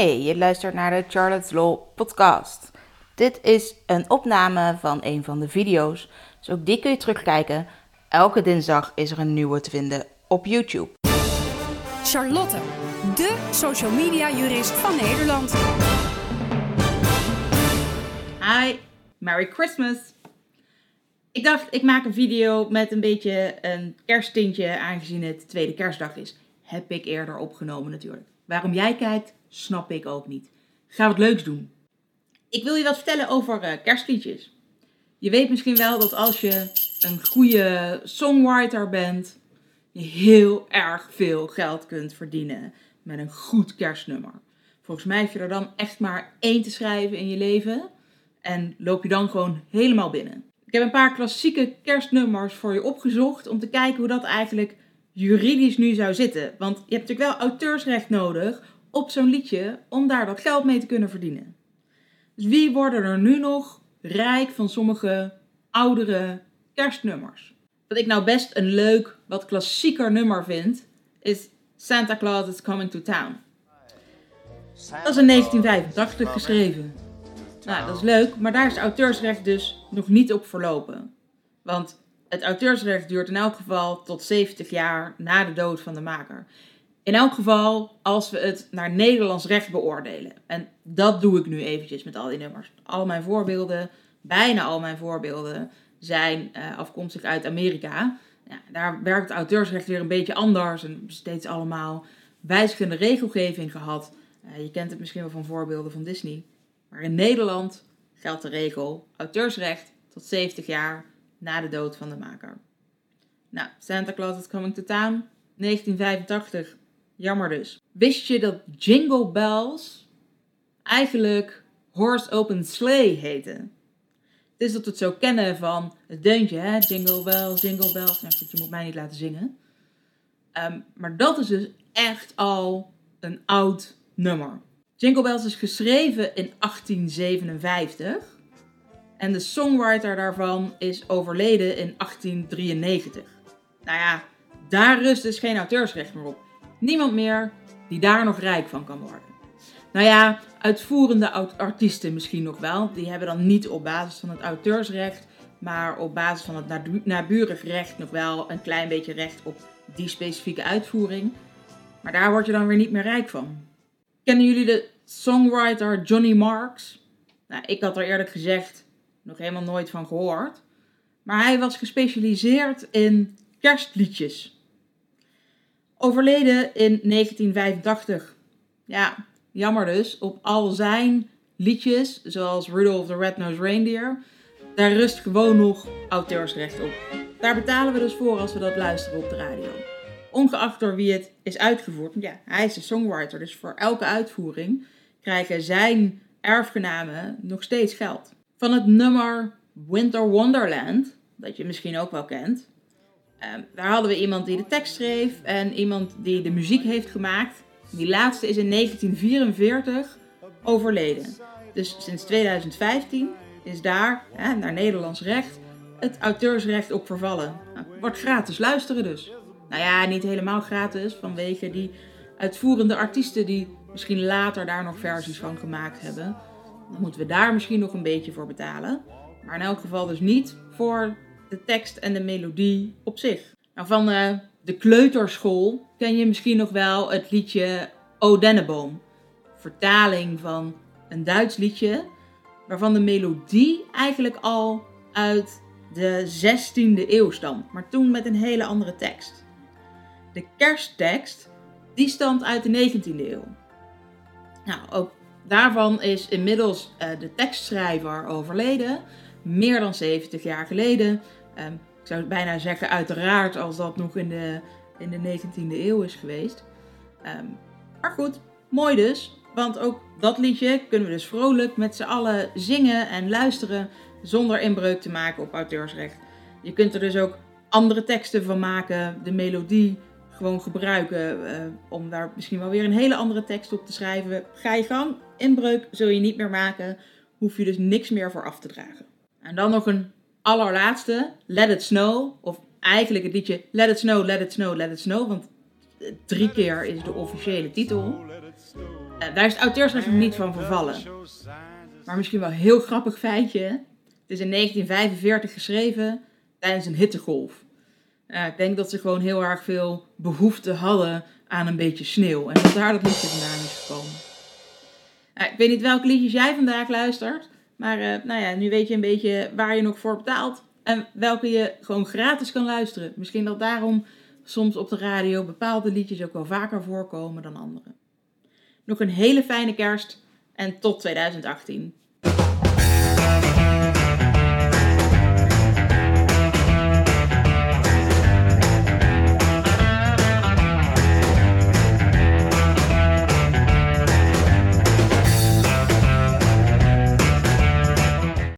Hey, je luistert naar de Charlotte's Law podcast. Dit is een opname van een van de video's, dus ook die kun je terugkijken. Elke dinsdag is er een nieuwe te vinden op YouTube. Charlotte, de social media jurist van Nederland. Hi, Merry Christmas. Ik dacht, ik maak een video met een beetje een kersttintje, aangezien het tweede kerstdag is. Heb ik eerder opgenomen natuurlijk. Waarom jij kijkt, snap ik ook niet. Ga wat leuks doen. Ik wil je wat vertellen over uh, kerstliedjes. Je weet misschien wel dat als je een goede songwriter bent, je heel erg veel geld kunt verdienen met een goed kerstnummer. Volgens mij heb je er dan echt maar één te schrijven in je leven en loop je dan gewoon helemaal binnen. Ik heb een paar klassieke kerstnummers voor je opgezocht om te kijken hoe dat eigenlijk juridisch nu zou zitten. Want je hebt natuurlijk wel auteursrecht nodig op zo'n liedje om daar wat geld mee te kunnen verdienen. Dus wie worden er nu nog rijk van sommige oudere kerstnummers? Wat ik nou best een leuk, wat klassieker nummer vind, is Santa Claus is Coming to Town. Dat is in 1985 geschreven. Nou, dat is leuk, maar daar is auteursrecht dus nog niet op verlopen. Want het auteursrecht duurt in elk geval tot 70 jaar na de dood van de maker. In elk geval als we het naar Nederlands recht beoordelen. En dat doe ik nu eventjes met al die nummers. Al mijn voorbeelden, bijna al mijn voorbeelden, zijn uh, afkomstig uit Amerika. Daar werkt auteursrecht weer een beetje anders en steeds allemaal wijzigende regelgeving gehad. Uh, je kent het misschien wel van voorbeelden van Disney. Maar in Nederland geldt de regel auteursrecht tot 70 jaar na de dood van de maker. Nou, Santa Claus is Coming to Town, 1985. Jammer dus. Wist je dat Jingle Bells eigenlijk Horse Open Sleigh heette? Is dat we het zo kennen van het deuntje, hè? Jingle Bells, Jingle Bells. Nou goed, je moet mij niet laten zingen. Um, maar dat is dus echt al een oud nummer. Jingle Bells is geschreven in 1857. En de songwriter daarvan is overleden in 1893. Nou ja, daar rust dus geen auteursrecht meer op. Niemand meer die daar nog rijk van kan worden. Nou ja, uitvoerende artiesten misschien nog wel. Die hebben dan niet op basis van het auteursrecht, maar op basis van het naburig recht nog wel een klein beetje recht op die specifieke uitvoering. Maar daar word je dan weer niet meer rijk van. Kennen jullie de songwriter Johnny Marks? Nou, ik had er eerlijk gezegd nog helemaal nooit van gehoord. Maar hij was gespecialiseerd in kerstliedjes. Overleden in 1985. Ja, jammer dus. Op al zijn liedjes, zoals Rudolph the Red-Nosed Reindeer, daar rust gewoon nog auteursrecht op. Daar betalen we dus voor als we dat luisteren op de radio. Ongeacht door wie het is uitgevoerd. Ja, hij is de songwriter, dus voor elke uitvoering krijgen zijn erfgenamen nog steeds geld. Van het nummer Winter Wonderland, dat je misschien ook wel kent, Um, daar hadden we iemand die de tekst schreef en iemand die de muziek heeft gemaakt. Die laatste is in 1944 overleden. Dus sinds 2015 is daar, hè, naar Nederlands recht, het auteursrecht op vervallen. Nou, wordt gratis luisteren dus. Nou ja, niet helemaal gratis, vanwege die uitvoerende artiesten die misschien later daar nog versies van gemaakt hebben. Dan moeten we daar misschien nog een beetje voor betalen. Maar in elk geval dus niet voor de tekst en de melodie op zich. Nou, van uh, de kleuterschool ken je misschien nog wel het liedje O Denneboom. Vertaling van een Duits liedje, waarvan de melodie eigenlijk al uit de 16e eeuw stamt, maar toen met een hele andere tekst. De kersttekst, die stamt uit de 19e eeuw. Nou, ook daarvan is inmiddels uh, de tekstschrijver overleden, meer dan 70 jaar geleden. Um, ik zou bijna zeggen, uiteraard, als dat nog in de, in de 19e eeuw is geweest. Um, maar goed, mooi dus. Want ook dat liedje kunnen we dus vrolijk met z'n allen zingen en luisteren zonder inbreuk te maken op auteursrecht. Je kunt er dus ook andere teksten van maken, de melodie gewoon gebruiken uh, om daar misschien wel weer een hele andere tekst op te schrijven. Ga je gang, inbreuk zul je niet meer maken, hoef je dus niks meer voor af te dragen. En dan nog een allerlaatste, Let It Snow. Of eigenlijk het liedje Let It Snow, Let It Snow, Let It Snow. Want drie keer is de officiële titel. Uh, daar is het auteurschap niet van vervallen. Maar misschien wel een heel grappig feitje. Het is in 1945 geschreven tijdens een hittegolf. Uh, ik denk dat ze gewoon heel erg veel behoefte hadden aan een beetje sneeuw. En dat daar dat liedje vandaan is gekomen. Ik weet niet welke liedjes jij vandaag luistert. Maar nou ja, nu weet je een beetje waar je nog voor betaalt. En welke je gewoon gratis kan luisteren. Misschien dat daarom soms op de radio bepaalde liedjes ook wel vaker voorkomen dan andere. Nog een hele fijne kerst en tot 2018.